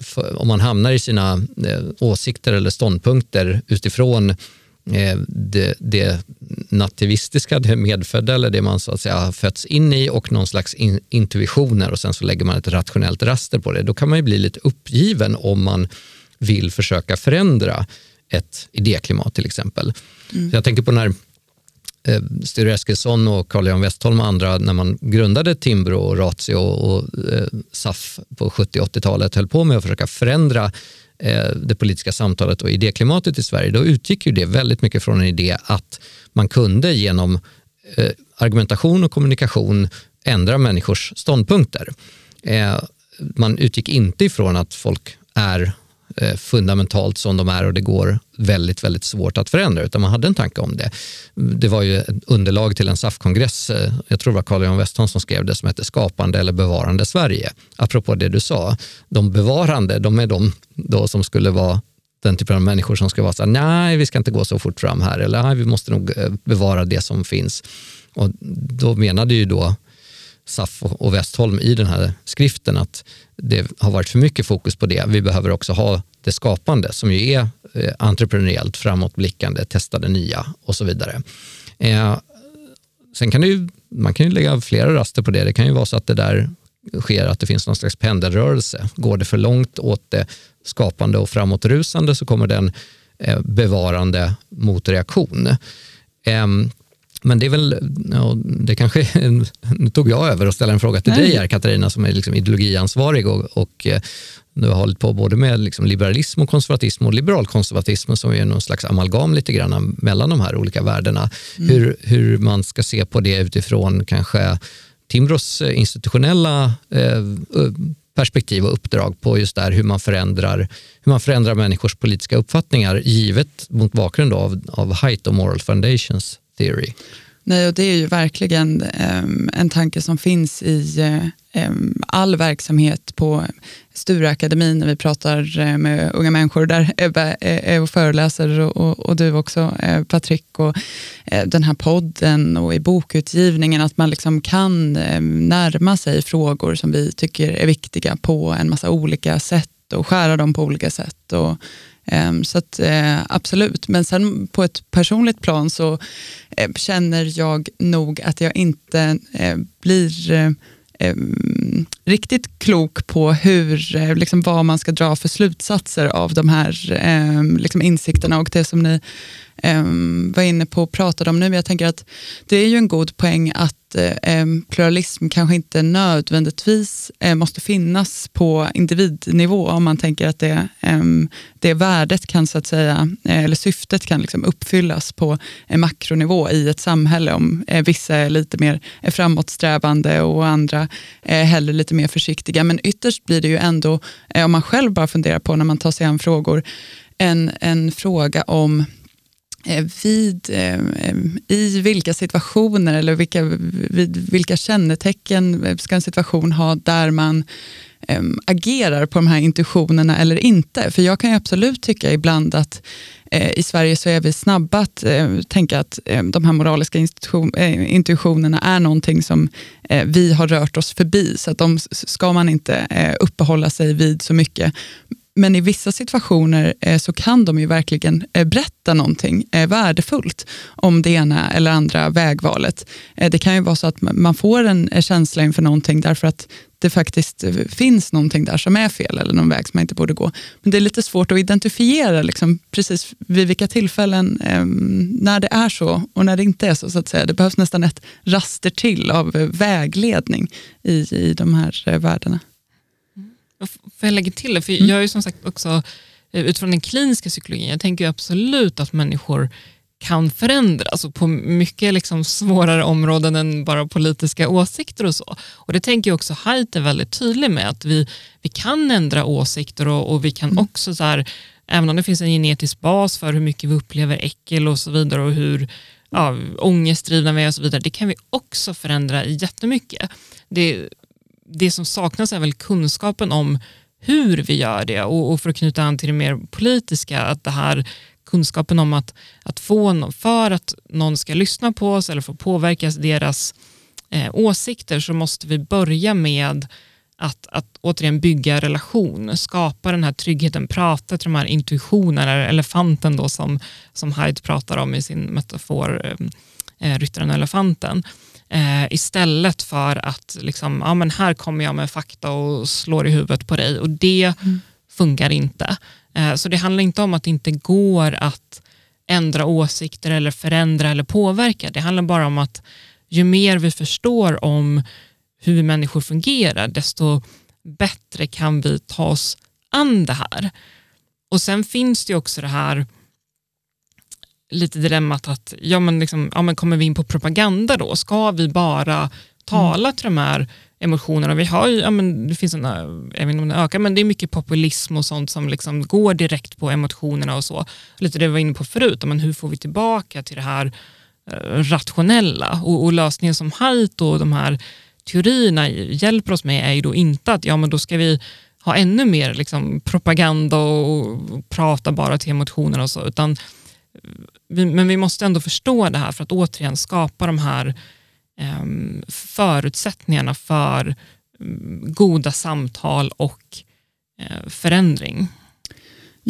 för, om man hamnar i sina eh, åsikter eller ståndpunkter utifrån eh, det, det nativistiska, det medfödda eller det man så att säga har fötts in i och någon slags in, intuitioner och sen så lägger man ett rationellt raster på det. Då kan man ju bli lite uppgiven om man vill försöka förändra ett idéklimat till exempel. Mm. jag tänker på när eh, Sture Eskilsson och Carl-Johan Westholm och andra när man grundade Timbro och Ratio och eh, SAF på 70 80-talet höll på med att försöka förändra eh, det politiska samtalet och idéklimatet i Sverige, då utgick ju det väldigt mycket från en idé att man kunde genom eh, argumentation och kommunikation ändra människors ståndpunkter. Eh, man utgick inte ifrån att folk är Eh, fundamentalt som de är och det går väldigt, väldigt svårt att förändra, utan man hade en tanke om det. Det var ju ett underlag till en SAF-kongress, eh, jag tror det var Carl-Johan Westholm som skrev det, som hette Skapande eller bevarande Sverige. Apropå det du sa, de bevarande, de är de då som skulle vara den typen av människor som ska vara så här, nej vi ska inte gå så fort fram här eller nej, vi måste nog eh, bevara det som finns. Och då menade ju då SAF och Westholm i den här skriften att det har varit för mycket fokus på det. Vi behöver också ha det skapande som ju är eh, entreprenöriellt framåtblickande, testa det nya och så vidare. Eh, sen kan det ju, man kan ju lägga flera raster på det. Det kan ju vara så att det där sker att det finns någon slags pendelrörelse. Går det för långt åt det skapande och framåtrusande så kommer den eh, bevarande motreaktion. Ehm, men det är väl, ja, det kanske, nu tog jag över och ställde en fråga till Nej. dig här Katarina som är liksom ideologiansvarig och, och eh, nu har hållit på både med liksom liberalism och konservatism och liberalkonservatism som är någon slags amalgam lite grann mellan de här olika värdena. Mm. Hur, hur man ska se på det utifrån kanske Timbros institutionella eh, perspektiv och uppdrag på just där hur man förändrar, hur man förändrar människors politiska uppfattningar givet mot bakgrund av, av Height och Moral Foundations theory. Nej, och det är ju verkligen um, en tanke som finns i um, all verksamhet på Stureakademin när vi pratar eh, med unga människor. Där Ebba eh, är och föreläser och, och, du också uh, Patrik och den här podden och i bokutgivningen att man liksom kan ehm, närma sig frågor som vi tycker är viktiga på en massa olika sätt och skära dem på olika sätt. Och, Ehm, så att, eh, absolut, men sen på ett personligt plan så eh, känner jag nog att jag inte eh, blir ehm, riktigt klok på hur, liksom vad man ska dra för slutsatser av de här ehm, liksom insikterna och det som ni Ehm, var inne på och pratade om nu. Jag tänker att det är ju en god poäng att eh, ehm, pluralism kanske inte nödvändigtvis eh, måste finnas på individnivå om man tänker att det, eh, det värdet kan så att säga, eh, eller syftet kan liksom uppfyllas på en makronivå i ett samhälle om eh, vissa är lite mer framåtsträvande och andra är hellre lite mer försiktiga. Men ytterst blir det ju ändå, eh, om man själv bara funderar på när man tar sig an frågor, en, en fråga om Eh, vid, eh, i vilka situationer eller vilka, vid vilka kännetecken eh, ska en situation ha där man eh, agerar på de här intuitionerna eller inte. För jag kan absolut tycka ibland att eh, i Sverige så är vi snabba att tänka att de här moraliska intuitionerna är någonting som vi har rört oss förbi, så att de ska man inte uppehålla sig vid så mycket. Men i vissa situationer eh, så kan de ju verkligen eh, berätta någonting eh, värdefullt om det ena eller andra vägvalet. Eh, det kan ju vara så att man får en eh, känsla inför någonting därför att det faktiskt eh, finns någonting där som är fel eller någon väg som man inte borde gå. Men det är lite svårt att identifiera liksom, precis vid vilka tillfällen eh, när det är så och när det inte är så. så att säga. Det behövs nästan ett raster till av vägledning i, i de här värdena. Får jag lägga till det? För mm. Jag är ju som sagt också eh, utifrån den kliniska psykologin, jag tänker absolut att människor kan förändras alltså på mycket liksom svårare områden än bara politiska åsikter och så. Och Det tänker jag också Haidt är väldigt tydlig med, att vi, vi kan ändra åsikter och, och vi kan mm. också, så här, även om det finns en genetisk bas för hur mycket vi upplever äckel och så vidare och hur ja, ångestdrivna vi är och så vidare, det kan vi också förändra jättemycket. Det, det som saknas är väl kunskapen om hur vi gör det och, och för att knyta an till det mer politiska, att det här kunskapen om att, att få, för att någon ska lyssna på oss eller få påverka deras eh, åsikter så måste vi börja med att, att återigen bygga relation, skapa den här tryggheten, prata till de här intuitionerna, elefanten då som, som Hyde pratar om i sin metafor, eh, eh ryttaren och elefanten eh, istället för att liksom, ja, men här kommer jag med fakta och slår i huvudet på dig och det mm. funkar inte. Eh, så det handlar inte om att det inte går att ändra åsikter eller förändra eller påverka. Det handlar bara om att ju mer vi förstår om hur människor fungerar, desto bättre kan vi ta oss an det här. Och sen finns det också det här lite dilemmat att ja, men liksom, ja, men kommer vi in på propaganda då? Ska vi bara tala mm. till de här emotionerna? Vi har ju, ja, men det finns en, eh, jag vet inte om det ökar, men det är mycket populism och sånt som liksom går direkt på emotionerna och så. Lite det vi var inne på förut, men hur får vi tillbaka till det här eh, rationella? Och, och lösningen som Haidt och de här teorierna hjälper oss med är ju då inte att ja, men då ska vi ha ännu mer liksom, propaganda och prata bara till emotionerna och så, utan vi, men vi måste ändå förstå det här för att återigen skapa de här eh, förutsättningarna för mm, goda samtal och eh, förändring.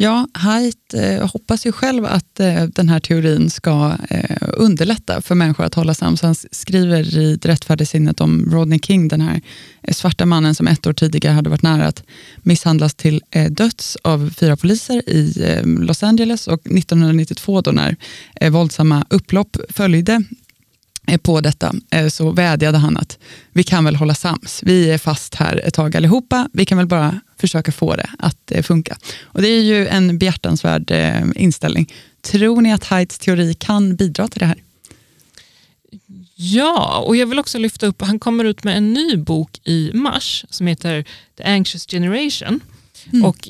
Ja, Haidt eh, hoppas ju själv att eh, den här teorin ska eh, underlätta för människor att hålla sams. Han skriver i Det rättfärdiga sinnet om Rodney King, den här eh, svarta mannen som ett år tidigare hade varit nära att misshandlas till eh, döds av fyra poliser i eh, Los Angeles och 1992 då när eh, våldsamma upplopp följde på detta så vädjade han att vi kan väl hålla sams. Vi är fast här ett tag allihopa. Vi kan väl bara försöka få det att eh, funka. Och Det är ju en behjärtansvärd eh, inställning. Tror ni att Haids teori kan bidra till det här? Ja, och jag vill också lyfta upp, han kommer ut med en ny bok i mars som heter The Anxious Generation. Mm. Och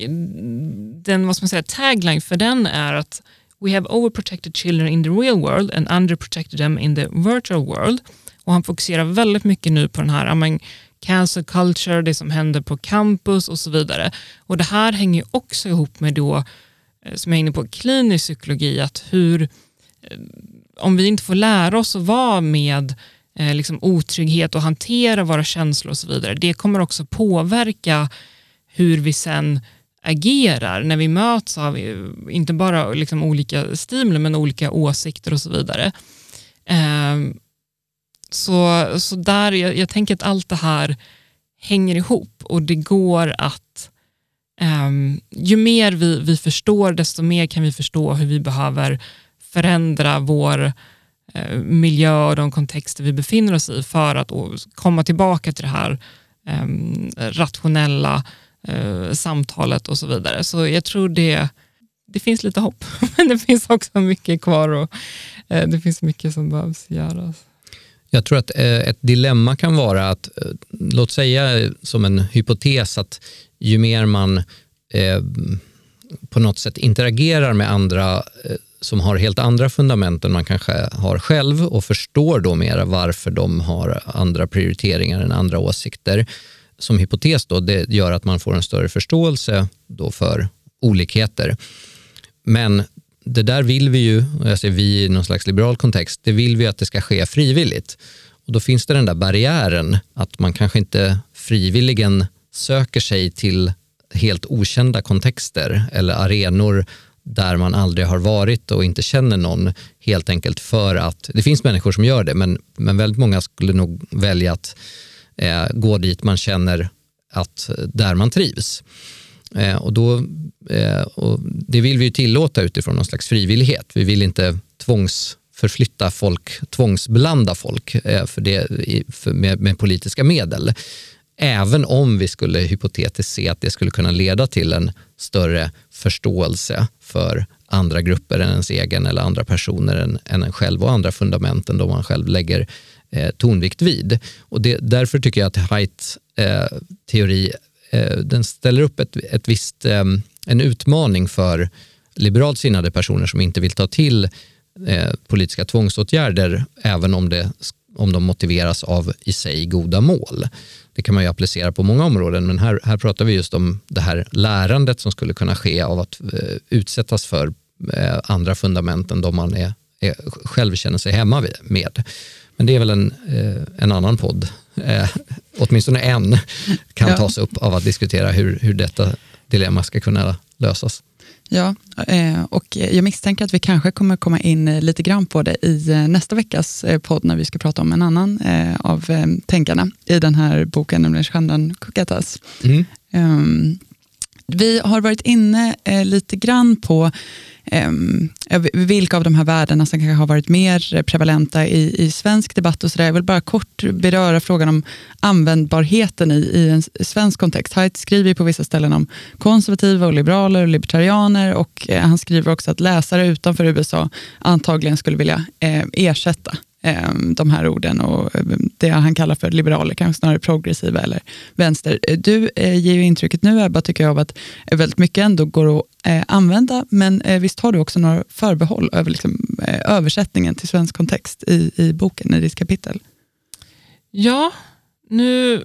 den vad man säga, tagline för den är att We have overprotected children in the real world and underprotected them in the virtual world. Och Han fokuserar väldigt mycket nu på den här cancel culture, det som händer på campus och så vidare. Och Det här hänger också ihop med då, eh, som jag är inne på, klinisk psykologi, att hur, eh, om vi inte får lära oss att vara med eh, liksom otrygghet och hantera våra känslor och så vidare, det kommer också påverka hur vi sen agerar när vi möts av eh, inte bara liksom olika stimuler men olika åsikter och så vidare. Eh, så, så där, jag, jag, tänker att allt det här hänger ihop och det går att eh, ju mer vi, vi förstår desto mer kan vi förstå hur vi behöver förändra vår eh, miljö och de kontexter vi befinner oss i för att komma tillbaka till det här um, rationella Eh, samtalet och så vidare. Så jag tror det, det finns lite hopp, men det finns också mycket kvar och eh, det finns mycket som behövs göras. Jag tror att eh, ett dilemma kan vara att, eh, låt säga som en hypotes att ju mer man eh, på något sätt interagerar med andra eh, som har helt andra fundament än man kanske har själv och förstår då mera varför de har andra prioriteringar än andra åsikter. Som hypotes då, det gör att man får en större förståelse då för olikheter. Men det där vill vi ju, och jag säger vi i någon slags liberal kontext, det vill vi att det ska ske frivilligt. Och då finns det den där barriären att man kanske inte frivilligen söker sig till helt okända kontexter eller arenor där man aldrig har varit och inte känner någon helt enkelt för att, det finns människor som gör det men, men väldigt många skulle nog välja att eh, gå dit man känner att eh, där man trivs. Eh, och då, eh, och det vill vi tillåta utifrån någon slags frivillighet. Vi vill inte tvångsförflytta folk, tvångsblanda folk eh, för det, för med, med, politiska medel. Även om vi skulle hypotetiskt se att det skulle kunna leda till en större förståelse för andra grupper än ens egen eller andra personer än, än en själv och andra fundamenten då man själv lägger eh, tonvikt vid. Och det, därför tycker jag att Haidt eh, teori Eh, den ställer upp ett, ett visst, eh, en utmaning för liberalt sinnade personer som inte vill ta till eh, politiska tvångsåtgärder även om, det, om de motiveras av i sig goda mål. Det kan man ju applicera på många områden men här, här pratar vi just om det här lärandet som skulle kunna ske av att eh, utsättas för eh, andra fundament än de man är, är, själv känner sig hemma med. Men det är väl en, en annan podd eh, åtminstone en, kan ja. tas upp av att diskutera hur, hur detta dilemma ska kunna lösas. Ja, eh, och jag misstänker att vi kanske kommer komma in lite grann på det i eh, nästa veckas eh, podd när vi ska prata om en annan av tänkarna i den här boken, nämligen Chandan Kukatas. Mm. Ehm, vi har varit inne lite grann på Ehm, vilka av de här värdena som kanske har varit mer prevalenta i, i svensk debatt och så där. Jag vill bara kort beröra frågan om användbarheten i, i en svensk kontext. Haidt skriver på vissa ställen om konservativa och liberaler och libertarianer och eh, han skriver också att läsare utanför USA antagligen skulle vilja eh, ersätta Ehm, de här orden och ehm, det han kallar för liberaler, kanske snarare progressiva eller vänster. Du eh, ger ju intrycket nu Ebba, tycker jag, av att väldigt mycket ändå går att eh, använda, men eh, visst har du också några förbehåll över liksom, eh, översättningen till svensk kontext i, i boken, i ditt kapitel? Ja, nu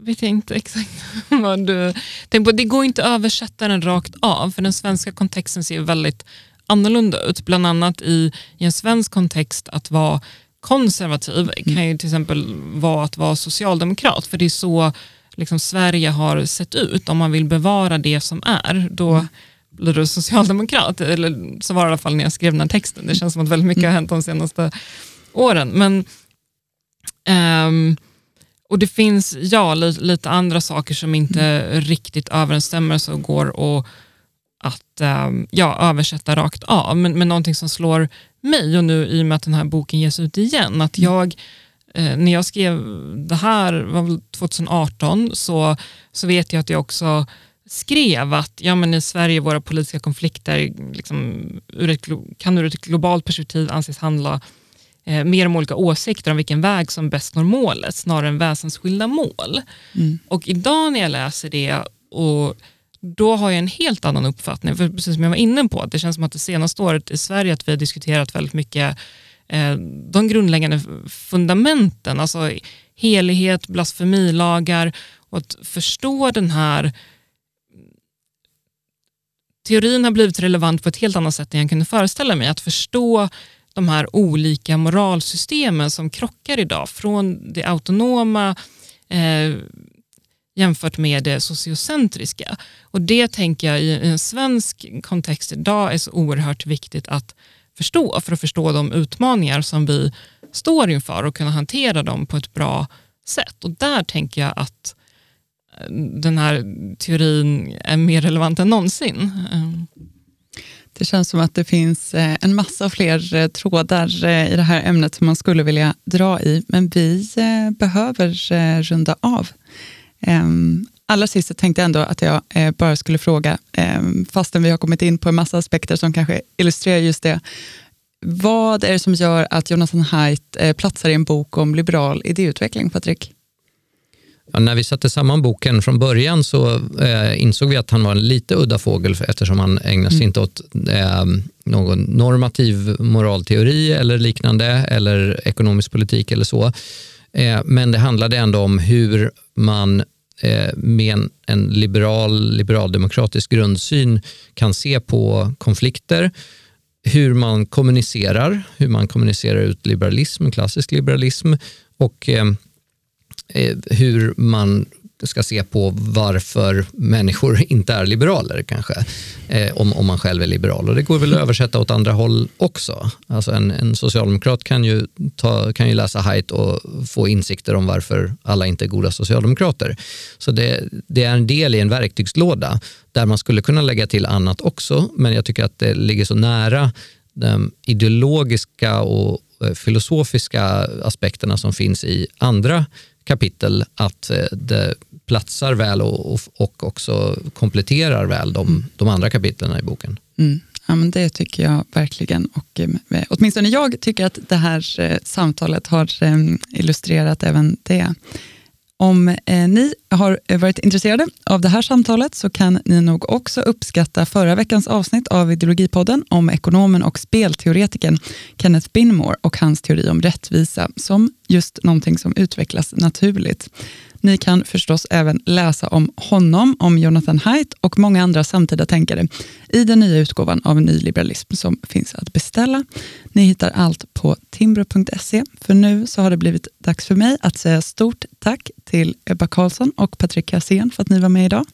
vet jag inte exakt vad du tänker på. Det går inte att översätta den rakt av, för den svenska kontexten ser väldigt annorlunda ut. Bland annat i, i en svensk kontext att vara konservativ mm. kan ju till exempel vara att vara socialdemokrat, för det är så liksom Sverige har sett ut. Om man vill bevara det som är, då mm. blir du socialdemokrat. Eller så var det i alla fall när jag skrev den här texten. Det känns som att väldigt mycket har hänt de senaste åren. Men, um, och det finns ja, lite, lite, andra saker som inte mm. riktigt överensstämmer så går att att um, ja, översätta rakt av. Men, men någonting som slår mig, och nu i och med att den här boken ges ut igen, att mm. jag eh, när jag skrev det här, var 2018, så, så vet jag att jag också skrev att ja, men i Sverige våra politiska konflikter liksom, ur ett, kan ur ett globalt perspektiv anses handla eh, mer om olika åsikter om vilken väg som bäst når målet snarare än väsensskilda mål. Mm. Och idag när jag läser det och då har jag en helt annan uppfattning. För precis som jag var inne på, det känns som att det senaste året i Sverige att vi har diskuterat väldigt mycket eh, de grundläggande fundamenten, alltså helighet, blasfemilagar och att förstå den här teorin har blivit relevant på ett helt annat sätt än jag kunde föreställa mig. Att förstå de här olika moralsystemen som krockar idag, från det autonoma eh, jämfört med det sociocentriska. Och det tänker jag i en svensk kontext idag är så oerhört viktigt att förstå för att förstå de utmaningar som vi står inför och kunna hantera dem på ett bra sätt. Och där tänker jag att eh, den här teorin är mer relevant än någonsin. Eh. Det känns som att det finns eh, en massa fler trådar i det här ämnet som man skulle vilja dra i, men vi behöver runda av. Ehm, allra sist tänkte jag ändå att jag eh, bara skulle fråga, ehm, fastän vi har kommit in på en massa aspekter som kanske illustrerar just det. Vad är det som gör att Jonathan Haidt eh, platsar i en bok om liberal idéutveckling, Patrik? Ja, när vi satte samman boken från början så eh, insåg vi att han var en lite udda fågel eftersom han ägnar sig mm. inte åt eh, någon normativ moralteori eller liknande eller ekonomisk politik eller så. Eh, men det handlade ändå om hur man eh, med en, en liberal, liberaldemokratisk grundsyn kan se på konflikter, hur man kommunicerar, hur man kommunicerar ut liberalism, klassisk liberalism och eh, eh, hur man ska se på varför människor inte är liberaler kanske, eh, om, om man själv är liberal. Och Det går väl att översätta åt andra håll också. Alltså en, en socialdemokrat kan ju, ta, kan ju läsa Haidt och få insikter om varför alla inte är goda socialdemokrater. Så det, det är en del i en verktygslåda där man skulle kunna lägga till annat också, men jag tycker att det ligger så nära de ideologiska och eh, filosofiska aspekterna som finns i andra kapitel att eh, det platsar väl och, och också kompletterar väl de, mm. de andra kapitlen i boken. Mm. Ja, men det tycker jag verkligen. Och, eh, åtminstone jag tycker att det här eh, samtalet har illustrerat även det. Om eh, ni har varit intresserade av det här samtalet så kan ni nog också uppskatta förra veckans avsnitt av Ideologipodden om ekonomen och spelteoretikern Kenneth Binmore och hans teori om rättvisa som just någonting som utvecklas naturligt. Ni kan förstås även läsa om honom, om Jonathan Haidt och många andra samtida tänkare i den nya utgåvan av Nyliberalism som finns att beställa. Ni hittar allt på timbro.se. För nu så har det blivit dags för mig att säga stort tack till Ebba Karlsson och Patrik Kassén för att ni var med idag.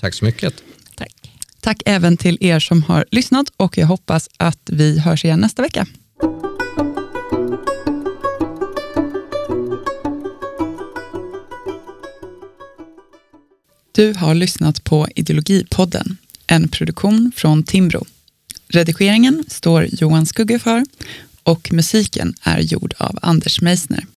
Tack så mycket. Tack. Tack även till er som har lyssnat och jag hoppas att vi hörs igen nästa vecka. Du har lyssnat på Ideologipodden, en produktion från Timbro. Redigeringen står Johan Skugge för och musiken är gjord av Anders Meissner.